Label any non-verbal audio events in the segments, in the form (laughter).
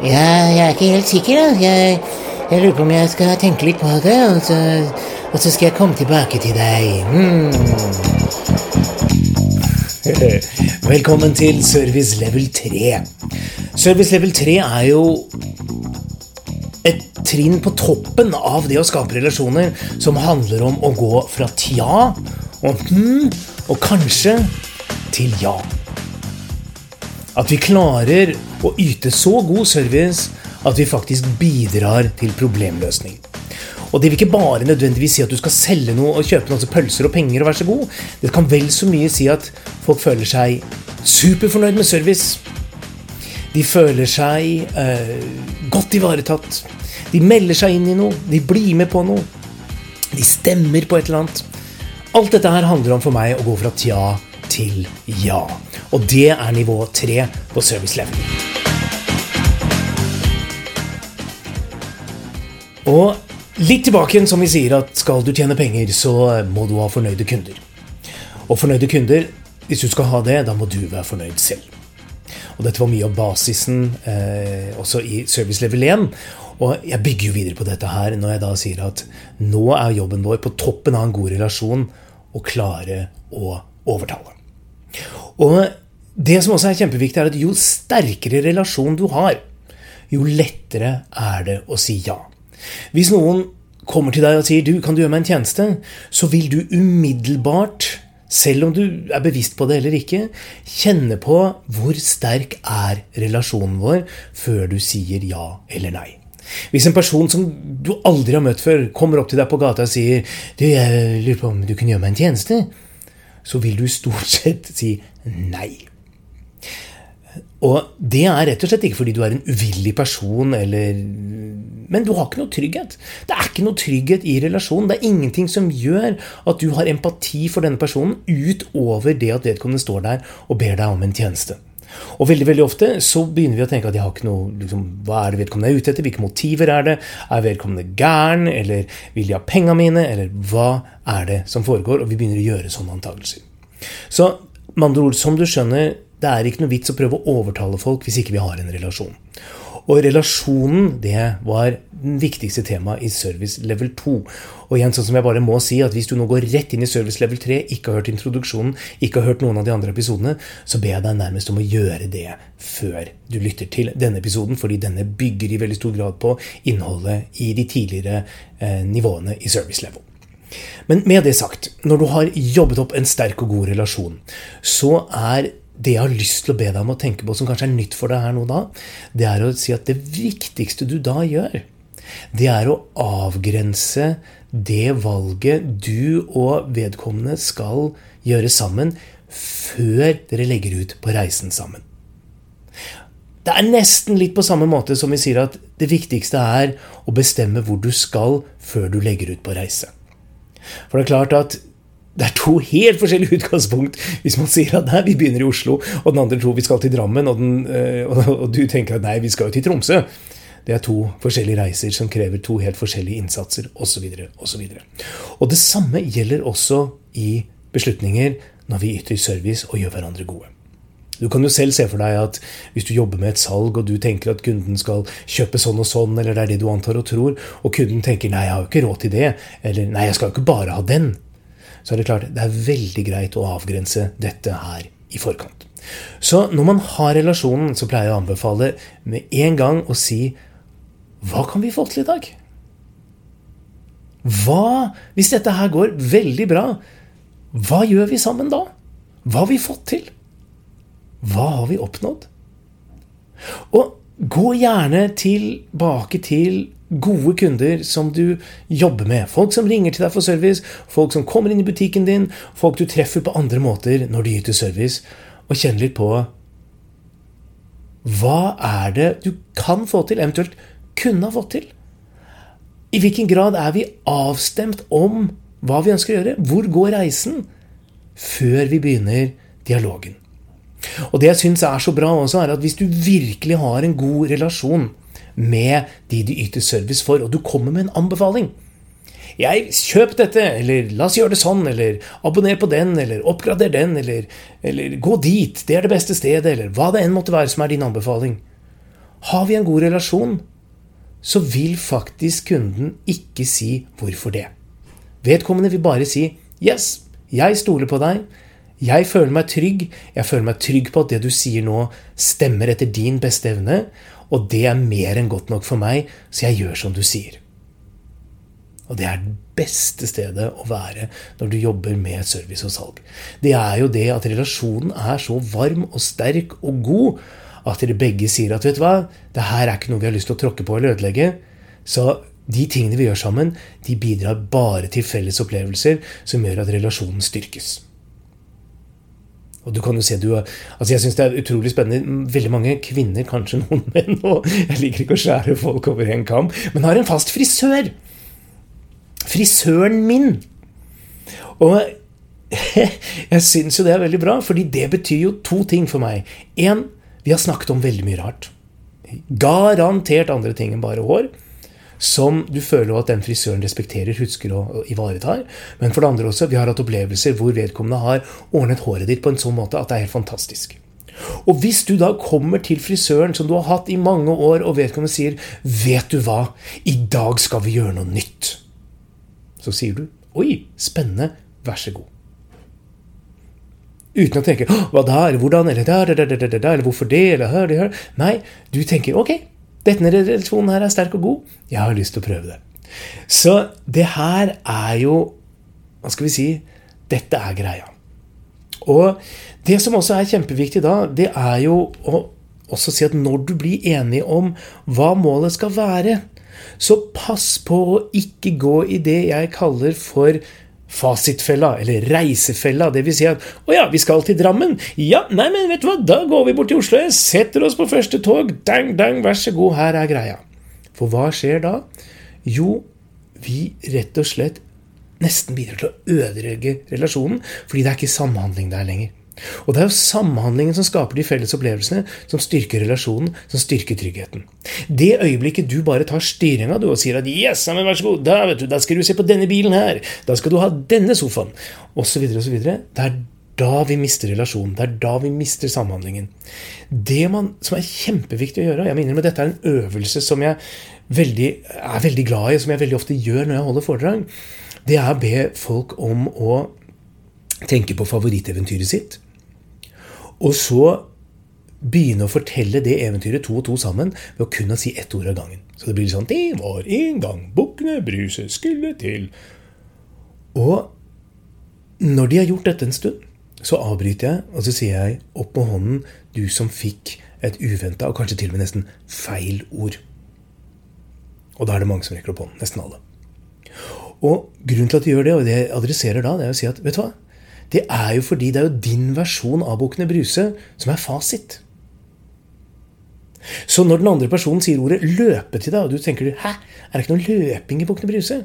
Ja, jeg er ikke helt sikker, da. Jeg, jeg lurer på om jeg skal tenke litt på det, og så, og så skal jeg komme tilbake til deg. Mm. Velkommen til Service level 3. Service level 3 er jo et trinn på toppen av det å skape relasjoner som handler om å gå fra tja og hm og kanskje til ja. At vi klarer å yte så god service at vi faktisk bidrar til problemløsning. Og det vil ikke bare nødvendigvis si at du skal selge noe og kjøpe noe, pølser og penger og vær så god. Det kan vel så mye si at folk føler seg superfornøyd med service. De føler seg eh, godt ivaretatt. De melder seg inn i noe. De blir med på noe. De stemmer på et eller annet. Alt dette her handler om for meg å gå fra tja til ja. Og det er nivå tre på service level. Og litt tilbake igjen, som vi sier, at skal du tjene penger, så må du ha fornøyde kunder. Og fornøyde kunder, hvis du skal ha det, da må du være fornøyd selv. Og dette var mye av basisen eh, også i service level 1. Og jeg bygger jo videre på dette her når jeg da sier at nå er jobben vår på toppen av en god relasjon å klare å overtale. Og det som også er kjempeviktig, er at jo sterkere relasjon du har, jo lettere er det å si ja. Hvis noen kommer til deg og sier du, kan du gjøre meg en tjeneste, så vil du umiddelbart, selv om du er bevisst på det eller ikke, kjenne på hvor sterk er relasjonen vår før du sier ja eller nei. Hvis en person som du aldri har møtt før, kommer opp til deg på gata og sier du, jeg lurer på om du kunne gjøre meg en tjeneste, så vil du stort sett si nei. Og det er rett og slett ikke fordi du er en uvillig person, eller Men du har ikke noe trygghet. Det er ikke noe trygghet i relasjonen. Det er ingenting som gjør at du har empati for denne personen utover det at vedkommende står der og ber deg om en tjeneste. Og veldig veldig ofte så begynner vi å tenke at jeg har ikke noe, liksom, hva er det vedkommende er ute etter? Hvilke motiver er det? Er vedkommende gæren? Eller vil de ha penga mine? Eller hva er det som foregår? Og vi begynner å gjøre sånne antakelser. Så med andre ord, som du skjønner, det er ikke noe vits å prøve å overtale folk hvis ikke vi har en relasjon. Og relasjonen, det var den viktigste temaet i service level 2. Og igjen, sånn som jeg bare må si, at hvis du nå går rett inn i service level 3, ikke har hørt introduksjonen, ikke har hørt noen av de andre episodene, så ber jeg deg nærmest om å gjøre det før du lytter til denne episoden, fordi denne bygger i veldig stor grad på innholdet i de tidligere eh, nivåene i service level. Men med det sagt, når du har jobbet opp en sterk og god relasjon, så er det jeg har lyst til å be deg om å tenke på, som kanskje er nytt for deg her nå da, det er å si at det viktigste du da gjør, det er å avgrense det valget du og vedkommende skal gjøre sammen, før dere legger ut på reisen sammen. Det er nesten litt på samme måte som vi sier at det viktigste er å bestemme hvor du skal før du legger ut på reise. For det er klart at det er to helt forskjellige (laughs) utgangspunkt hvis man sier at nei, vi begynner i Oslo, og den andre tror vi skal til Drammen, og, den, eh, (laughs) og, du tenker at nei, vi skal jo til Tromsø. Det er to forskjellige reiser som krever to helt forskjellige innsatser, osv. osv. Og det samme gjelder også i beslutninger når vi yter service og gjør hverandre gode. Du kan jo selv se for deg at hvis du jobber med et salg, og du tenker at kunden skal kjøpe sånn og sånn, eller det er det du antar og tror, og kunden tenker 'nei, jeg har jo ikke råd til det', eller 'nei, jeg skal jo ikke bare ha den', så er det klart det er veldig greit å avgrense dette her i forkant. Så når man har relasjonen, så pleier jeg å anbefale med en gang å si Hva kan vi få til i dag? Hva, hvis dette her går veldig bra, hva gjør vi sammen da? Hva har vi fått til? Hva har vi oppnådd? Og gå gjerne tilbake til gode kunder som du jobber med. Folk som ringer til deg for service, folk som kommer inn i butikken din, folk du treffer på andre måter når du yter service. Og kjenn litt på hva er det du kan få til, eventuelt kunne ha fått til? I hvilken grad er vi avstemt om hva vi ønsker å gjøre? Hvor går reisen? Før vi begynner dialogen. Og det jeg syns er så bra også, er at hvis du virkelig har en god relasjon med de du yter service for, og du kommer med en anbefaling jeg, Kjøp dette, eller la oss gjøre det sånn, eller abonner på den, eller oppgrader den, eller, eller gå dit, det er det beste stedet, eller hva det enn måtte være som er din anbefaling. har vi en god relasjon, så vil faktisk kunden ikke si 'hvorfor det'. Vedkommende vil bare si 'yes, jeg stoler på deg'. Jeg føler meg trygg. Jeg føler meg trygg på at det du sier nå, stemmer etter din beste evne. Og det er mer enn godt nok for meg, så jeg gjør som du sier. Og det er det beste stedet å være når du jobber med service og salg. Det er jo det at relasjonen er så varm og sterk og god at dere begge sier at vet du hva, det her er ikke noe vi har lyst til å tråkke på eller ødelegge. Så de tingene vi gjør sammen, de bidrar bare til felles opplevelser som gjør at relasjonen styrkes. Og du kan jo se, du, altså Jeg syns det er utrolig spennende. Veldig mange kvinner, kanskje noen (laughs) menn, og jeg liker ikke å skjære folk over en kam, men har en fast frisør. Frisøren min. Og (laughs) jeg syns jo det er veldig bra, fordi det betyr jo to ting for meg. En, vi har snakket om veldig mye rart. Garantert andre ting enn bare hår. Som du føler at den frisøren respekterer, husker og ivaretar. Men for det andre også, vi har hatt opplevelser hvor vedkommende har ordnet håret ditt på en sånn måte at det er helt fantastisk. Og hvis du da kommer til frisøren som du har hatt i mange år, og vedkommende sier 'Vet du hva, i dag skal vi gjøre noe nytt', så sier du 'Oi, spennende, vær så god'. Uten å tenke 'hva da', eller 'hvordan', eller der, der, der, der, eller 'hvorfor det', eller 'hør, det, hør'. Nei, du tenker 'ok, denne relasjonen her er sterk og god, jeg har lyst til å prøve det'. Så det her er jo Hva skal vi si? Dette er greia. Og det som også er kjempeviktig da, det er jo å også si at når du blir enig om hva målet skal være, så pass på å ikke gå i det jeg kaller for fasitfella, eller reisefella. Det vil si at 'Å ja, vi skal til Drammen'. Ja, nei, men vet du hva, da går vi bort til Oslo, setter oss på første tog. Dang, dang, vær så god, her er greia. For hva skjer da? Jo, vi rett og slett nesten bidrar til å ødelegge relasjonen, fordi det er ikke samhandling der lenger. Og det er jo samhandlingen som skaper de felles opplevelsene, som styrker relasjonen, som styrker tryggheten. Det øyeblikket du bare tar styringa og sier at 'yes, men vær så god, da, vet du, da skal du se på denne bilen her', 'da skal du ha denne sofaen', osv., osv., det er da vi mister relasjonen. Det er da vi mister samhandlingen. Det man, som er kjempeviktig å gjøre Jeg minner om at dette er en øvelse som jeg veldig, er veldig glad i, som jeg veldig ofte gjør når jeg holder foredrag, det er å be folk om å tenke på favoritteventyret sitt. Og så begynne å fortelle det eventyret to og to sammen ved å kun si ett ord av gangen. Så det blir sånn 'Det var en gang bukkene Bruse skulle til'. Og når de har gjort dette en stund, så avbryter jeg, og så sier jeg 'opp med hånden, du som fikk et uventa og kanskje til og med nesten feil ord'. Og da er det mange som rekker opp hånden. Nesten alle. Og grunnen til at de gjør det, og det jeg adresserer da, det er å si at vet du hva? Det er jo fordi det er jo din versjon av Bukkene Bruse som er fasit. Så når den andre personen sier ordet 'løpe' til deg, og du tenker 'hæ, er det ikke noe løping i Bukkene Bruse'?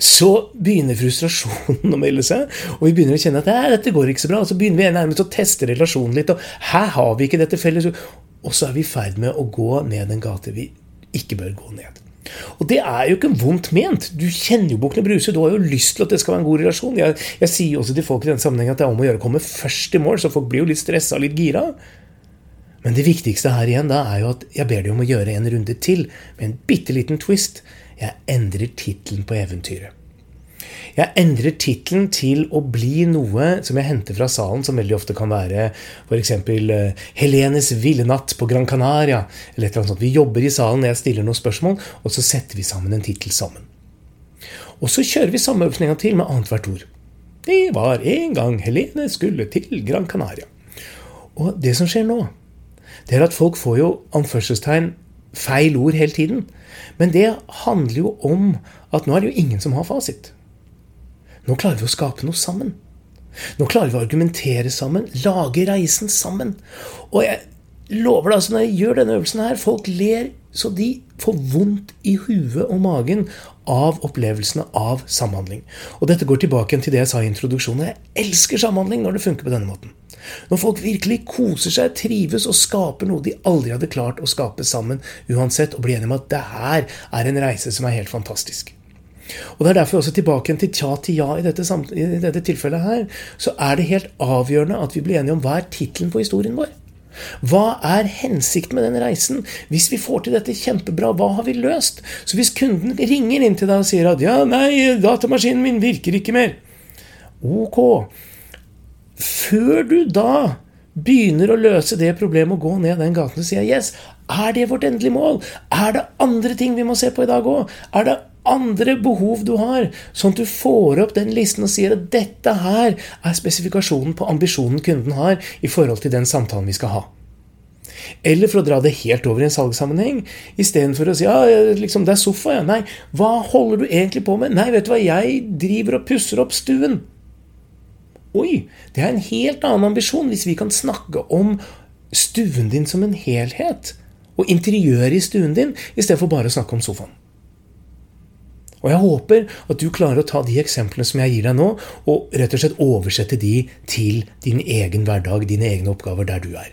Så begynner frustrasjonen (laughs) å melde seg, og vi begynner å kjenne at dette går ikke så bra. Og så begynner vi nærmest å teste relasjonen litt, og her har vi ikke dette felles. Og så er vi i ferd med å gå ned en gate vi ikke bør gå ned. Og det er jo ikke vondt ment. Du kjenner jo Bukkene Bruse. Du har jo lyst til at det skal være en god relasjon. Jeg, jeg sier jo også til folk i denne sammenheng at det er om å gjøre å komme først i mål, så folk blir jo litt stressa og litt gira. Men det viktigste her igjen da er jo at jeg ber dem om å gjøre en runde til med en bitte liten twist. Jeg endrer tittelen på eventyret. Jeg endrer tittelen til å bli noe som jeg henter fra salen, som veldig ofte kan være f.eks. Uh, 'Helenes ville natt på Gran Canaria'. eller et eller annet sånt. Vi jobber i salen, jeg stiller noen spørsmål, og så setter vi sammen en tittel sammen. Og så kjører vi samme øvelsen til med annethvert ord. Det var en gang Helene skulle til Gran Canaria. Og det som skjer nå, det er at folk får jo anførselstegn feil ord hele tiden. Men det handler jo om at nå er det jo ingen som har fasit. Nå klarer vi å skape noe sammen. Nå klarer vi å argumentere sammen, lage reisen sammen. Og jeg lover deg, altså når jeg gjør denne øvelsen her, folk ler så de får vondt i huet og magen av opplevelsene av samhandling. Og dette går tilbake til det jeg sa i introduksjonen. Jeg elsker samhandling når det funker på denne måten. Når folk virkelig koser seg, trives og skaper noe de aldri hadde klart å skape sammen uansett, og blir enige om at det her er en reise som er helt fantastisk. Og Det er derfor også tilbake til tja til ja i dette, i dette tilfellet her. Så er det helt avgjørende at vi blir enige om hva er tittelen på historien vår. Hva er hensikten med den reisen? Hvis vi får til dette kjempebra, hva har vi løst? Så hvis kunden ringer inn til deg og sier at 'ja, nei, datamaskinen min virker ikke mer', ok. Før du da begynner å løse det problemet og gå ned den gaten og sier 'yes', er det vårt endelige mål? Er det andre ting vi må se på i dag òg? Er det andre behov du har, sånn at du får opp den listen og sier at dette her er spesifikasjonen på ambisjonen kunden har i forhold til den samtalen vi skal ha? Eller for å dra det helt over i en salgssammenheng, istedenfor å si ja, liksom, det er sofa, ja. Nei, hva holder du egentlig på med? Nei, vet du hva, jeg driver og pusser opp stuen. Oi, det er en helt annen ambisjon hvis vi kan snakke om stuen din som en helhet. Og interiøret i stuen din, istedenfor bare å snakke om sofaen. Og jeg håper at du klarer å ta de eksemplene som jeg gir deg nå, og rett og slett oversette de til din egen hverdag, dine egne oppgaver der du er.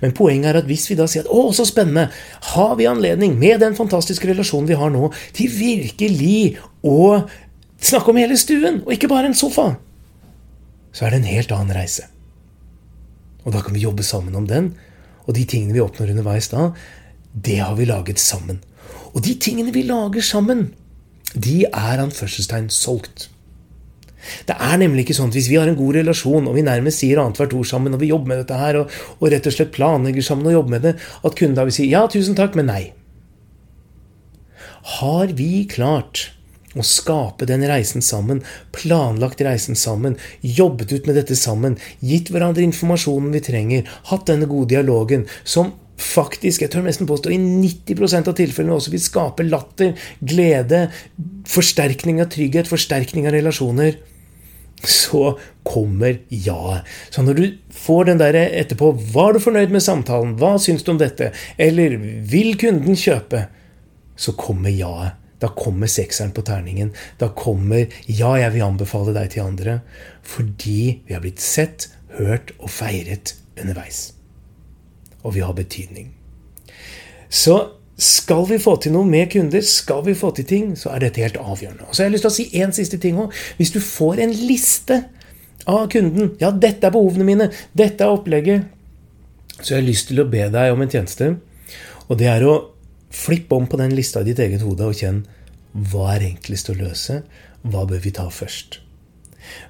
Men poenget er at hvis vi da sier at 'Å, så spennende', har vi anledning, med den fantastiske relasjonen vi har nå, til virkelig å snakke om hele stuen, og ikke bare en sofa, så er det en helt annen reise. Og da kan vi jobbe sammen om den, og de tingene vi oppnår underveis da, det har vi laget sammen. Og de tingene vi lager sammen, de er anførselstegn solgt. Det er nemlig ikke sånn at hvis vi har en god relasjon, og vi nærmest sier annethvert ord sammen, og vi jobber med dette her, og, og, rett og slett planlegger sammen og jobber med det, at kunden da vil si ja, tusen takk, men nei. Har vi klart å skape den reisen sammen, planlagt reisen sammen, jobbet ut med dette sammen, gitt hverandre informasjonen vi trenger, hatt denne gode dialogen, som faktisk, jeg tør nesten påstå, i 90% av tilfellene også vil skape latter, glede, forsterkning av trygghet, forsterkning av relasjoner, så kommer ja. Så når du får den der etterpå 'Var du fornøyd med samtalen? Hva syns du om dette?' eller 'Vil kunden kjøpe?' så kommer ja-et. Da kommer sekseren på terningen. Da kommer 'ja, jeg vil anbefale deg til andre'. Fordi vi har blitt sett, hørt og feiret underveis. Og vi har betydning. Så skal vi få til noe med kunder, skal vi få til ting, så er dette helt avgjørende. Og så har jeg lyst til å si en siste ting òg. Hvis du får en liste av kunden Ja, dette er behovene mine. Dette er opplegget. Så jeg har lyst til å be deg om en tjeneste. Og det er å flippe om på den lista i ditt eget hode og kjenn hva er enklest å løse? Hva bør vi ta først?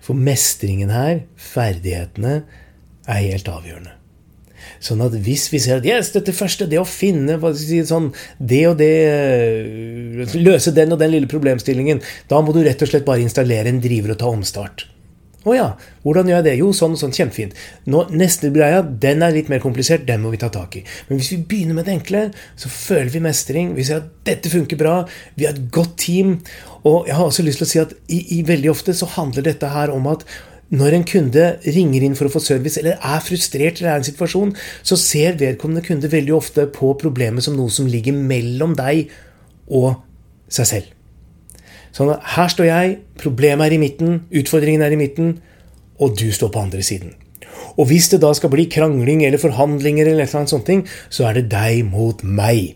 For mestringen her, ferdighetene, er helt avgjørende. Sånn at hvis vi ser at yes, dette første, det å finne sånn, det og det Løse den og den lille problemstillingen, da må du rett og slett bare installere en driver og ta omstart. Å ja, hvordan gjør jeg det? Jo, sånn og sånn. Kjempefint. Nå, Neste greia, den er litt mer komplisert. Den må vi ta tak i. Men hvis vi begynner med det enkle, så føler vi mestring. Vi ser at dette funker bra. Vi har et godt team. Og jeg har også lyst til å si at i, i veldig ofte så handler dette her om at når en kunde ringer inn for å få service, eller er frustrert eller er i en situasjon, så ser vedkommende kunde veldig ofte på problemet som noe som ligger mellom deg og seg selv. Sånn at her står jeg, problemet er i midten, utfordringen er i midten, og du står på andre siden. Og hvis det da skal bli krangling eller forhandlinger, eller et sånt, så er det deg mot meg.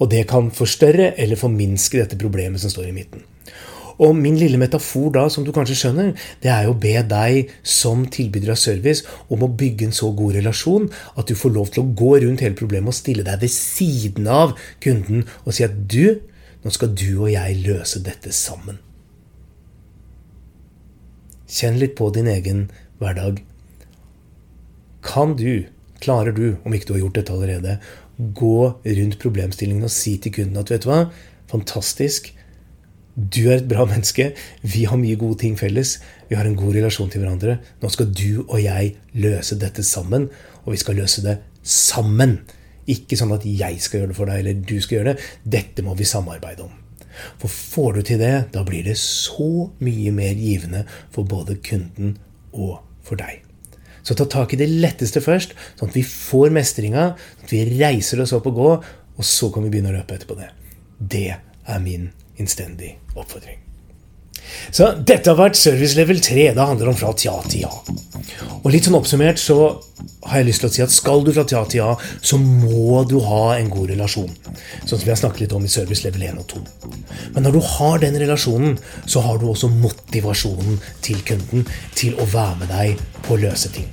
Og det kan forstørre eller forminske dette problemet som står i midten. Og min lille metafor da, som du kanskje skjønner, det er å be deg som tilbyder av service om å bygge en så god relasjon at du får lov til å gå rundt hele problemet og stille deg ved siden av kunden og si at du, nå skal du og jeg løse dette sammen. Kjenn litt på din egen hverdag. Kan du, klarer du, om ikke du har gjort dette allerede, gå rundt problemstillingen og si til kunden at vet du hva, fantastisk, du er et bra menneske, vi har mye gode ting felles, vi har en god relasjon til hverandre. Nå skal du og jeg løse dette sammen, og vi skal løse det sammen. Ikke sånn at jeg skal gjøre det for deg, eller du skal gjøre det. Dette må vi samarbeide om. For får du til det, da blir det så mye mer givende for både kunden og for deg. Så ta tak i det letteste først, sånn at vi får mestringa, sånn at vi reiser oss opp og går, og så kan vi begynne å løpe etterpå det. Det er min innstendig oppfordring. Så dette har vært service level 3. Det handler om fra tja til ja. Og litt sånn oppsummert så har jeg lyst til å si at skal du fra tja til ja, så må du ha en god relasjon. Sånn som vi har snakket litt om i service level 1 og 2. Men når du har den relasjonen, så har du også motivasjonen til kunden til å være med deg på å løse ting.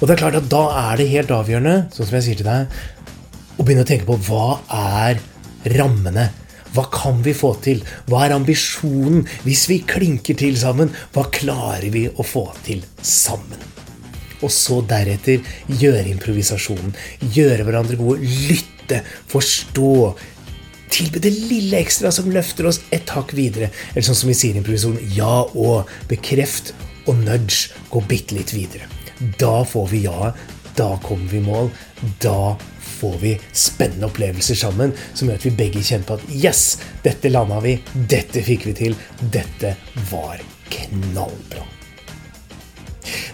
Og det er klart at da er det helt avgjørende, sånn som jeg sier til deg, å begynne å tenke på hva er rammene. Hva kan vi få til? Hva er ambisjonen? Hvis vi klinker til sammen, hva klarer vi å få til sammen? Og så deretter gjøre improvisasjonen. Gjøre hverandre gode. Lytte. Forstå. Tilby det lille ekstra som løfter oss et hakk videre. Eller sånn som vi sier i improvisasjonen, ja og. Bekreft og nudge. Gå bitte litt videre. Da får vi ja. Da kommer vi i mål. Da får vi spennende opplevelser sammen som gjør at vi begge kjenner på at yes, dette landa vi. Dette fikk vi til. Dette var knallbra.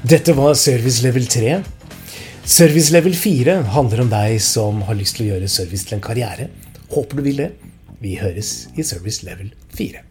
Dette var service level 3. Service level 4 handler om deg som har lyst til å gjøre service til en karriere. Håper du vil det. Vi høres i service level 4.